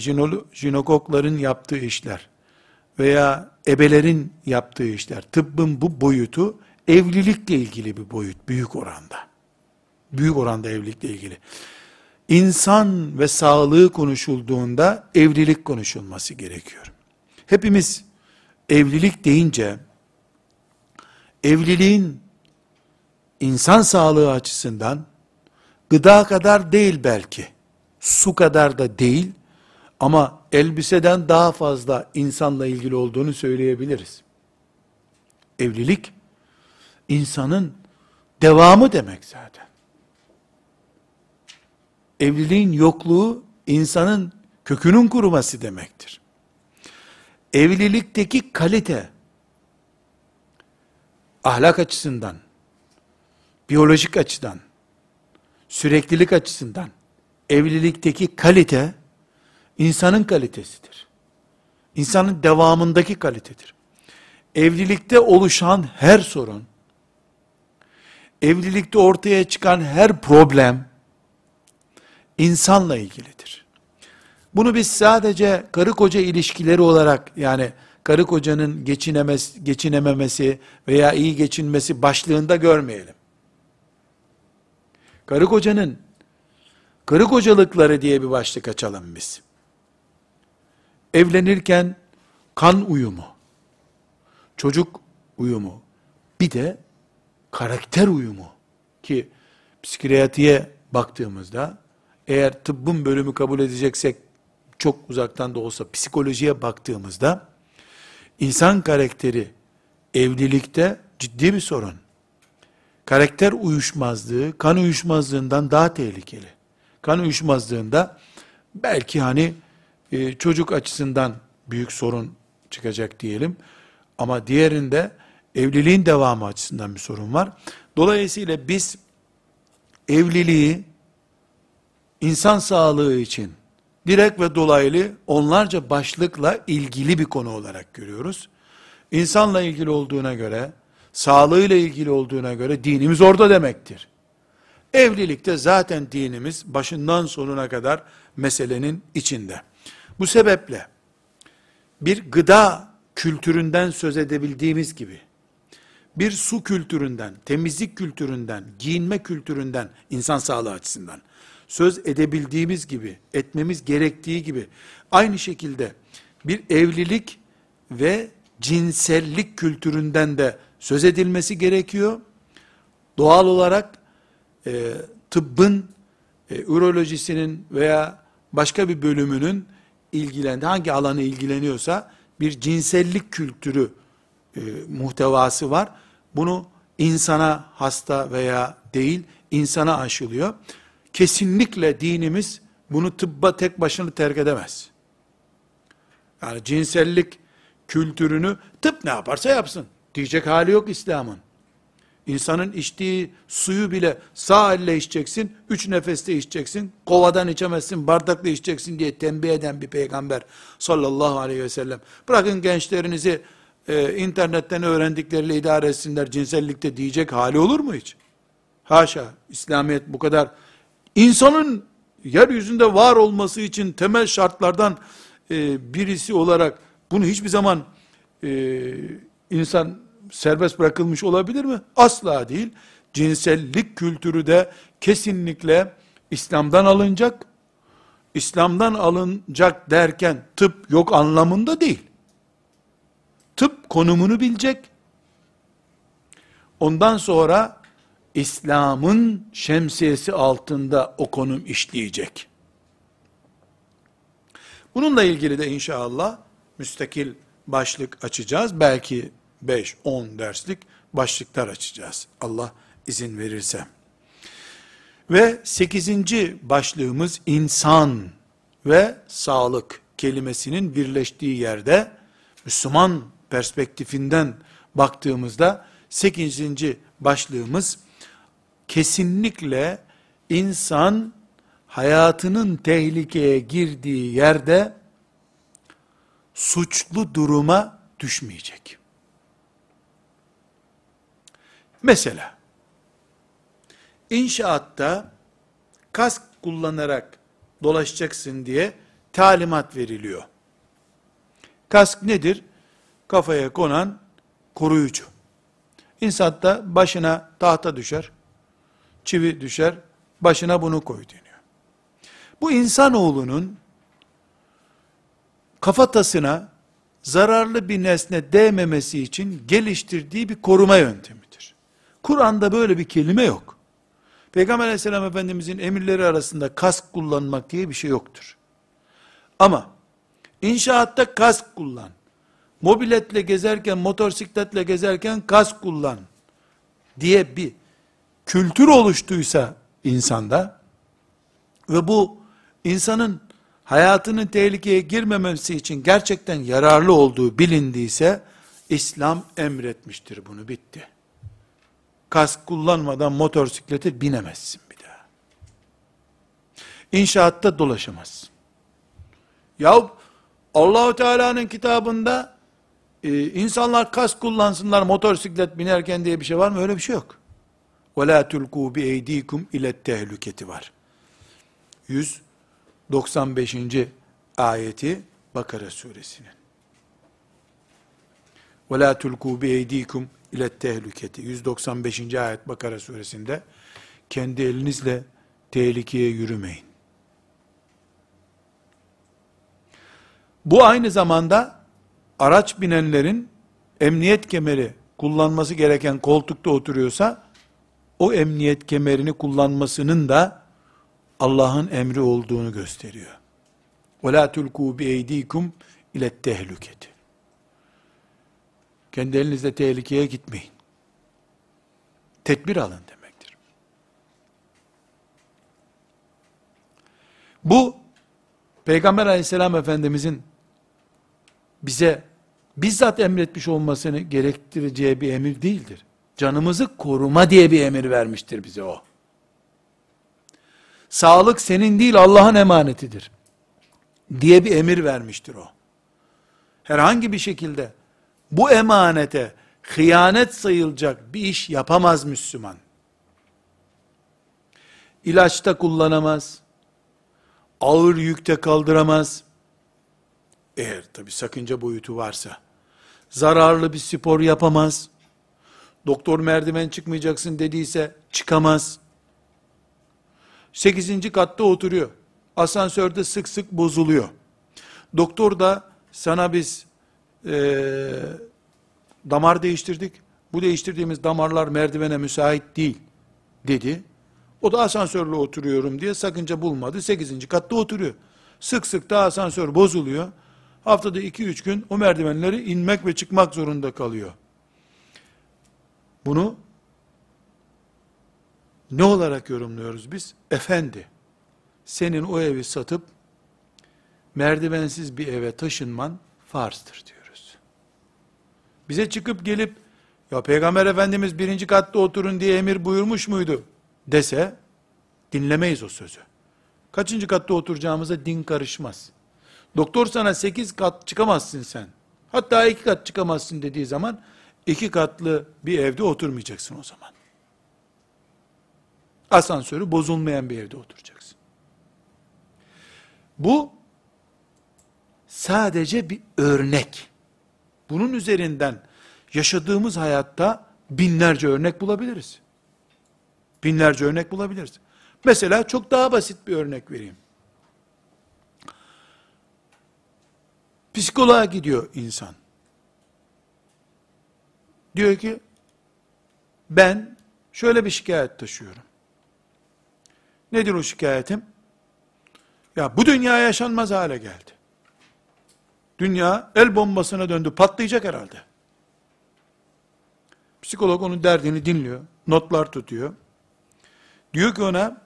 jinokokların yaptığı işler veya ebelerin yaptığı işler, tıbbın bu boyutu evlilikle ilgili bir boyut, büyük oranda. Büyük oranda evlilikle ilgili. İnsan ve sağlığı konuşulduğunda evlilik konuşulması gerekiyor. Hepimiz evlilik deyince evliliğin insan sağlığı açısından gıda kadar değil belki, su kadar da değil ama elbiseden daha fazla insanla ilgili olduğunu söyleyebiliriz. Evlilik insanın devamı demek zaten evliliğin yokluğu insanın kökünün kuruması demektir. Evlilikteki kalite ahlak açısından, biyolojik açıdan, süreklilik açısından evlilikteki kalite insanın kalitesidir. İnsanın devamındaki kalitedir. Evlilikte oluşan her sorun, evlilikte ortaya çıkan her problem, insanla ilgilidir. Bunu biz sadece karı koca ilişkileri olarak yani karı kocanın geçinememesi veya iyi geçinmesi başlığında görmeyelim. Karı kocanın karı kocalıkları diye bir başlık açalım biz. Evlenirken kan uyumu, çocuk uyumu, bir de karakter uyumu ki psikiyatriye baktığımızda eğer tıbbın bölümü kabul edeceksek çok uzaktan da olsa psikolojiye baktığımızda insan karakteri evlilikte ciddi bir sorun. Karakter uyuşmazlığı kan uyuşmazlığından daha tehlikeli. Kan uyuşmazlığında belki hani e, çocuk açısından büyük sorun çıkacak diyelim. Ama diğerinde evliliğin devamı açısından bir sorun var. Dolayısıyla biz evliliği insan sağlığı için direkt ve dolaylı onlarca başlıkla ilgili bir konu olarak görüyoruz. İnsanla ilgili olduğuna göre, sağlığıyla ilgili olduğuna göre dinimiz orada demektir. Evlilikte zaten dinimiz başından sonuna kadar meselenin içinde. Bu sebeple bir gıda kültüründen söz edebildiğimiz gibi, bir su kültüründen, temizlik kültüründen, giyinme kültüründen, insan sağlığı açısından, söz edebildiğimiz gibi, etmemiz gerektiği gibi, aynı şekilde bir evlilik ve cinsellik kültüründen de söz edilmesi gerekiyor. Doğal olarak e, tıbbın, e, urolojisinin veya başka bir bölümünün ilgilendi, hangi alanı ilgileniyorsa bir cinsellik kültürü e, muhtevası var. Bunu insana hasta veya değil, insana aşılıyor. Kesinlikle dinimiz bunu tıbba tek başına terk edemez. Yani cinsellik kültürünü tıp ne yaparsa yapsın. Diyecek hali yok İslam'ın. İnsanın içtiği suyu bile sağ elle içeceksin, üç nefeste içeceksin, kovadan içemezsin, bardakla içeceksin diye tembih eden bir peygamber sallallahu aleyhi ve sellem. Bırakın gençlerinizi e, internetten öğrendikleriyle idare etsinler cinsellikte diyecek hali olur mu hiç? Haşa, İslamiyet bu kadar. İnsanın yeryüzünde var olması için temel şartlardan e, birisi olarak bunu hiçbir zaman e, insan serbest bırakılmış olabilir mi? Asla değil. Cinsellik kültürü de kesinlikle İslam'dan alınacak. İslam'dan alınacak derken tıp yok anlamında değil. Tıp konumunu bilecek. Ondan sonra İslam'ın şemsiyesi altında o konum işleyecek. Bununla ilgili de inşallah müstakil başlık açacağız. Belki 5-10 derslik başlıklar açacağız. Allah izin verirse. Ve 8. başlığımız insan ve sağlık kelimesinin birleştiği yerde Müslüman perspektifinden baktığımızda 8. başlığımız kesinlikle insan hayatının tehlikeye girdiği yerde suçlu duruma düşmeyecek. Mesela, inşaatta kask kullanarak dolaşacaksın diye talimat veriliyor. Kask nedir? Kafaya konan koruyucu. İnsatta başına tahta düşer, çivi düşer, başına bunu koy deniyor. Bu insanoğlunun kafatasına zararlı bir nesne değmemesi için geliştirdiği bir koruma yöntemidir. Kur'an'da böyle bir kelime yok. Peygamber aleyhisselam efendimizin emirleri arasında kask kullanmak diye bir şey yoktur. Ama inşaatta kask kullan, mobiletle gezerken, motosikletle gezerken kask kullan diye bir kültür oluştuysa insanda ve bu insanın hayatının tehlikeye girmemesi için gerçekten yararlı olduğu bilindiyse, İslam emretmiştir bunu, bitti. Kask kullanmadan motosiklete binemezsin bir daha. İnşaatta dolaşamazsın. Ya Allahu Teala'nın kitabında e, insanlar kask kullansınlar motosiklet binerken diye bir şey var mı? Öyle bir şey yok. وَلَا تُلْقُوا بِاَيْد۪يكُمْ اِلَى tehliketi var. 100 95. ayeti Bakara suresinin. وَلَا تُلْقُوا بِاَيْد۪يكُمْ اِلَى التَّهْلُكَةِ 195. ayet Bakara suresinde kendi elinizle tehlikeye yürümeyin. Bu aynı zamanda araç binenlerin emniyet kemeri kullanması gereken koltukta oturuyorsa, o emniyet kemerini kullanmasının da Allah'ın emri olduğunu gösteriyor. وَلَا تُلْقُوا بِاَيْد۪يكُمْ اِلَى التَّهْلُكَةِ Kendi elinizle tehlikeye gitmeyin. Tedbir alın demektir. Bu, Peygamber aleyhisselam efendimizin bize bizzat emretmiş olmasını gerektireceği bir emir değildir. Canımızı koruma diye bir emir vermiştir bize o. Sağlık senin değil Allah'ın emanetidir. Diye bir emir vermiştir o. Herhangi bir şekilde bu emanete hıyanet sayılacak bir iş yapamaz Müslüman. İlaçta kullanamaz, ağır yükte kaldıramaz, eğer tabi sakınca boyutu varsa, zararlı bir spor yapamaz, doktor merdiven çıkmayacaksın dediyse çıkamaz, sekizinci katta oturuyor, asansörde sık sık bozuluyor, doktor da sana biz e, damar değiştirdik, bu değiştirdiğimiz damarlar merdivene müsait değil, dedi, o da asansörle oturuyorum diye sakınca bulmadı, sekizinci katta oturuyor, sık sık da asansör bozuluyor, haftada 2-3 gün o merdivenleri inmek ve çıkmak zorunda kalıyor. Bunu ne olarak yorumluyoruz biz? Efendi, senin o evi satıp merdivensiz bir eve taşınman farzdır diyoruz. Bize çıkıp gelip ya Peygamber Efendimiz birinci katta oturun diye emir buyurmuş muydu dese dinlemeyiz o sözü. Kaçıncı katta oturacağımıza din karışmaz. Doktor sana 8 kat çıkamazsın sen. Hatta 2 kat çıkamazsın dediği zaman 2 katlı bir evde oturmayacaksın o zaman. Asansörü bozulmayan bir evde oturacaksın. Bu sadece bir örnek. Bunun üzerinden yaşadığımız hayatta binlerce örnek bulabiliriz. Binlerce örnek bulabiliriz. Mesela çok daha basit bir örnek vereyim. Psikoloğa gidiyor insan. Diyor ki, ben şöyle bir şikayet taşıyorum. Nedir o şikayetim? Ya bu dünya yaşanmaz hale geldi. Dünya el bombasına döndü, patlayacak herhalde. Psikolog onun derdini dinliyor, notlar tutuyor. Diyor ki ona,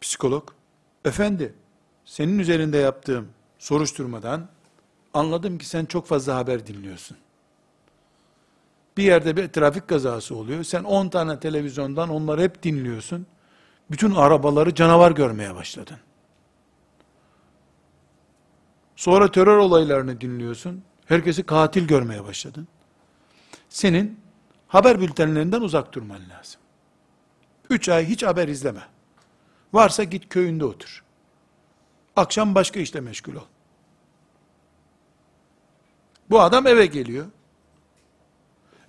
psikolog, efendi, senin üzerinde yaptığım soruşturmadan anladım ki sen çok fazla haber dinliyorsun. Bir yerde bir trafik kazası oluyor. Sen 10 tane televizyondan onları hep dinliyorsun. Bütün arabaları canavar görmeye başladın. Sonra terör olaylarını dinliyorsun. Herkesi katil görmeye başladın. Senin haber bültenlerinden uzak durman lazım. Üç ay hiç haber izleme. Varsa git köyünde otur. Akşam başka işle meşgul ol. Bu adam eve geliyor.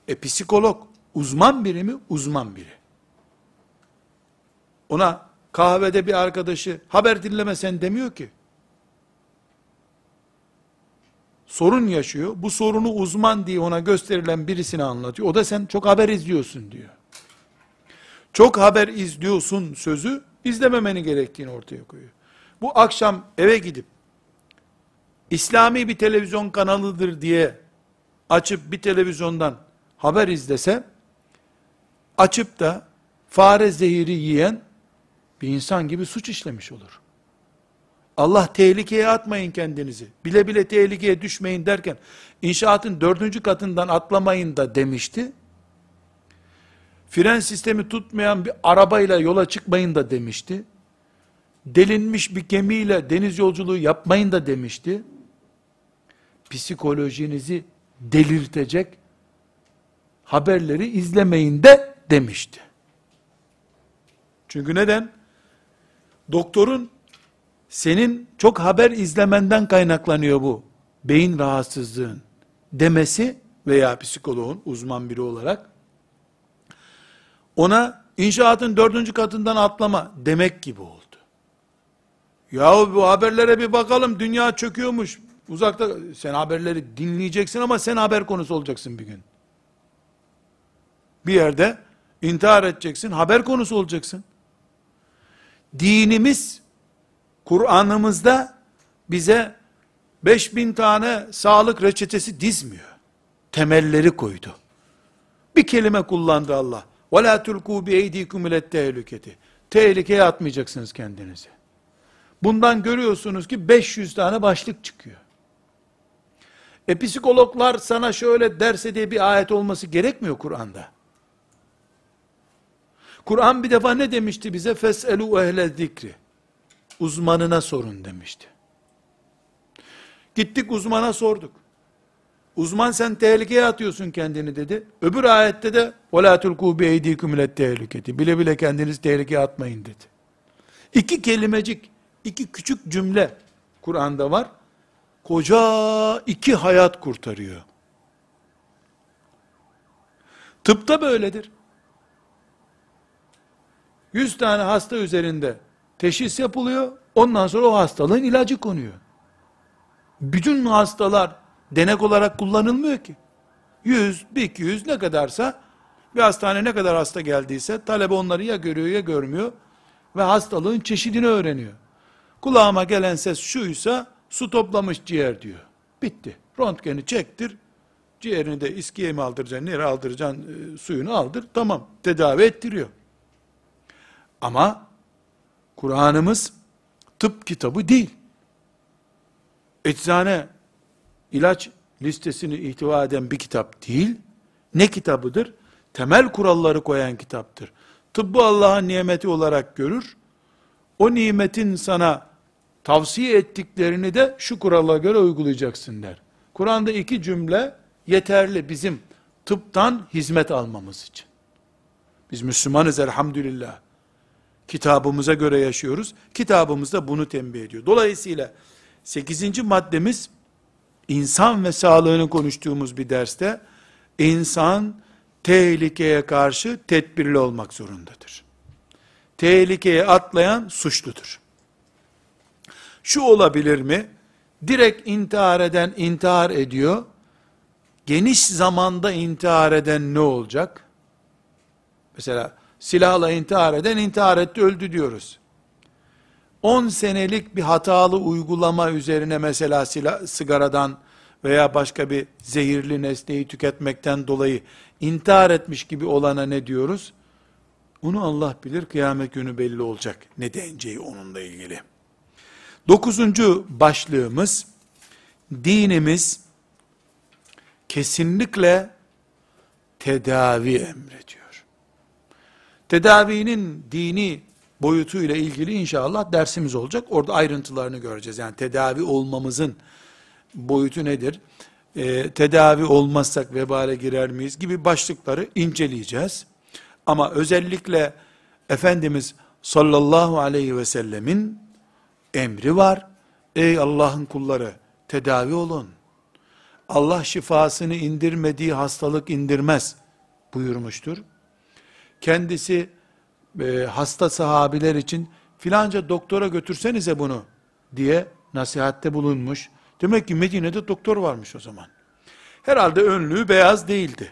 E psikolog uzman biri mi? Uzman biri. Ona kahvede bir arkadaşı haber dinleme sen demiyor ki. Sorun yaşıyor. Bu sorunu uzman diye ona gösterilen birisine anlatıyor. O da sen çok haber izliyorsun diyor. Çok haber izliyorsun sözü izlememeni gerektiğini ortaya koyuyor. Bu akşam eve gidip İslami bir televizyon kanalıdır diye açıp bir televizyondan haber izlese, açıp da fare zehiri yiyen bir insan gibi suç işlemiş olur. Allah tehlikeye atmayın kendinizi. Bile bile tehlikeye düşmeyin derken, inşaatın dördüncü katından atlamayın da demişti. Fren sistemi tutmayan bir arabayla yola çıkmayın da demişti. Delinmiş bir gemiyle deniz yolculuğu yapmayın da demişti psikolojinizi delirtecek haberleri izlemeyin de demişti. Çünkü neden? Doktorun senin çok haber izlemenden kaynaklanıyor bu beyin rahatsızlığın demesi veya psikoloğun uzman biri olarak ona inşaatın dördüncü katından atlama demek gibi oldu. Yahu bu haberlere bir bakalım dünya çöküyormuş uzakta sen haberleri dinleyeceksin ama sen haber konusu olacaksın bir gün Bir yerde intihar edeceksin, haber konusu olacaksın. Dinimiz Kur'an'ımızda bize 5000 tane sağlık reçetesi dizmiyor. Temelleri koydu. Bir kelime kullandı Allah. وَلَا تُلْقُوا بِاَيْد۪يكُمْ اِلَى التَّهْلُكَةِ Tehlikeye atmayacaksınız kendinizi. Bundan görüyorsunuz ki 500 tane başlık çıkıyor. E psikologlar sana şöyle derse diye bir ayet olması gerekmiyor Kur'an'da. Kur'an bir defa ne demişti bize? Feselu ehle zikri. Uzmanına sorun demişti. Gittik uzmana sorduk. Uzman sen tehlikeye atıyorsun kendini dedi. Öbür ayette de وَلَا تُلْقُوا بِاَيْد۪يكُمْ اِلَى tehliketi. Bile bile kendiniz tehlikeye atmayın dedi. İki kelimecik, iki küçük cümle Kur'an'da var. Koca iki hayat kurtarıyor. Tıpta böyledir. Yüz tane hasta üzerinde teşhis yapılıyor. Ondan sonra o hastalığın ilacı konuyor. Bütün hastalar denek olarak kullanılmıyor ki. 100, 200 ne kadarsa bir hastane ne kadar hasta geldiyse talebe onları ya görüyor ya görmüyor ve hastalığın çeşidini öğreniyor. Kulağıma gelen ses şuysa su toplamış ciğer diyor. Bitti. Röntgeni çektir. Ciğerini de iskiye mi aldıracaksın, nereye aldıracaksın, e, suyunu aldır. Tamam. Tedavi ettiriyor. Ama Kur'an'ımız tıp kitabı değil. Eczane ilaç listesini ihtiva eden bir kitap değil. Ne kitabıdır? Temel kuralları koyan kitaptır. Tıbbı Allah'ın nimeti olarak görür. O nimetin sana tavsiye ettiklerini de şu kurala göre uygulayacaksın der. Kur'an'da iki cümle yeterli bizim tıptan hizmet almamız için. Biz Müslümanız elhamdülillah. Kitabımıza göre yaşıyoruz. Kitabımız da bunu tembih ediyor. Dolayısıyla 8. maddemiz insan ve sağlığını konuştuğumuz bir derste insan tehlikeye karşı tedbirli olmak zorundadır. Tehlikeye atlayan suçludur. Şu olabilir mi? Direkt intihar eden intihar ediyor. Geniş zamanda intihar eden ne olacak? Mesela silahla intihar eden intihar etti öldü diyoruz. 10 senelik bir hatalı uygulama üzerine mesela silah, sigaradan veya başka bir zehirli nesneyi tüketmekten dolayı intihar etmiş gibi olana ne diyoruz? Onu Allah bilir, kıyamet günü belli olacak. Ne deneceği onunla ilgili. Dokuzuncu başlığımız, dinimiz kesinlikle tedavi emrediyor. Tedavinin dini boyutuyla ilgili inşallah dersimiz olacak. Orada ayrıntılarını göreceğiz. Yani tedavi olmamızın boyutu nedir? Ee, tedavi olmazsak vebale girer miyiz gibi başlıkları inceleyeceğiz. Ama özellikle Efendimiz sallallahu aleyhi ve sellemin emri var. Ey Allah'ın kulları tedavi olun. Allah şifasını indirmediği hastalık indirmez buyurmuştur. Kendisi e, hasta sahabiler için filanca doktora götürsenize bunu diye nasihatte bulunmuş. Demek ki Medine'de doktor varmış o zaman. Herhalde önlüğü beyaz değildi.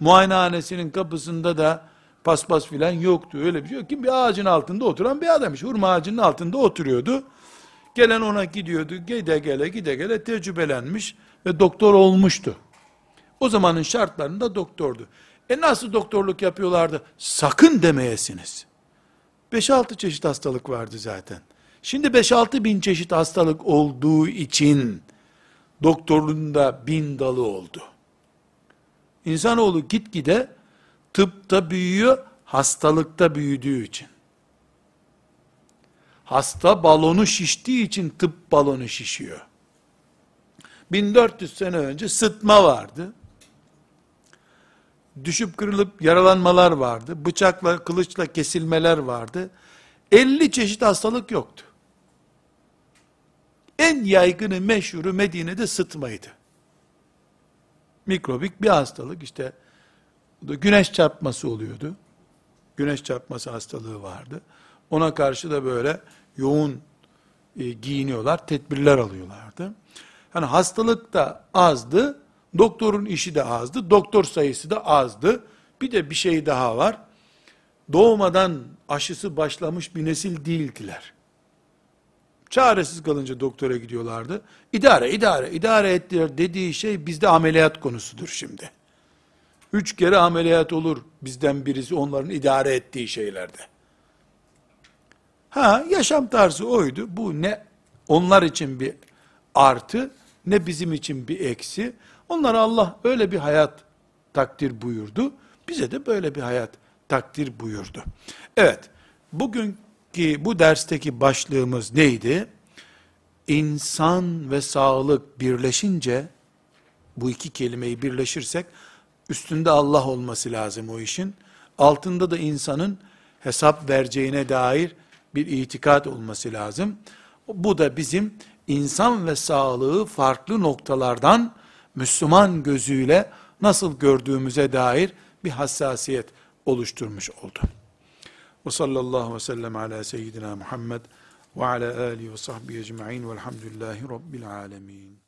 Muayenehanesinin kapısında da paspas filan yoktu. Öyle bir şey yok. Kim bir ağacın altında oturan bir adammış. Hurma ağacının altında oturuyordu. Gelen ona gidiyordu. Gide gele gide gele tecrübelenmiş ve doktor olmuştu. O zamanın şartlarında doktordu. E nasıl doktorluk yapıyorlardı? Sakın demeyesiniz. 5-6 çeşit hastalık vardı zaten. Şimdi 5-6 bin çeşit hastalık olduğu için doktorluğun da bin dalı oldu. İnsanoğlu gitgide tıpta büyüyor, hastalıkta büyüdüğü için. Hasta balonu şiştiği için tıp balonu şişiyor. 1400 sene önce sıtma vardı düşüp kırılıp yaralanmalar vardı. Bıçakla, kılıçla kesilmeler vardı. 50 çeşit hastalık yoktu. En yaygını, meşhuru Medine'de sıtmaydı. Mikrobik bir hastalık işte. Güneş çarpması oluyordu. Güneş çarpması hastalığı vardı. Ona karşı da böyle yoğun e, giyiniyorlar, tedbirler alıyorlardı. Hani hastalık da azdı, doktorun işi de azdı, doktor sayısı da azdı. Bir de bir şey daha var. Doğmadan aşısı başlamış bir nesil değildiler. Çaresiz kalınca doktora gidiyorlardı. İdare, idare, idare ettiler dediği şey bizde ameliyat konusudur şimdi. Üç kere ameliyat olur bizden birisi onların idare ettiği şeylerde. Ha yaşam tarzı oydu. Bu ne onlar için bir artı ne bizim için bir eksi. Onlara Allah öyle bir hayat takdir buyurdu. Bize de böyle bir hayat takdir buyurdu. Evet, bugünkü bu dersteki başlığımız neydi? İnsan ve sağlık birleşince, bu iki kelimeyi birleşirsek, üstünde Allah olması lazım o işin. Altında da insanın hesap vereceğine dair bir itikat olması lazım. Bu da bizim insan ve sağlığı farklı noktalardan Müslüman gözüyle nasıl gördüğümüze dair bir hassasiyet oluşturmuş oldu. Ve sallallahu ve sellem ala seyyidina Muhammed ve ala alihi ve sahbihi ecma'in velhamdülillahi rabbil alemin.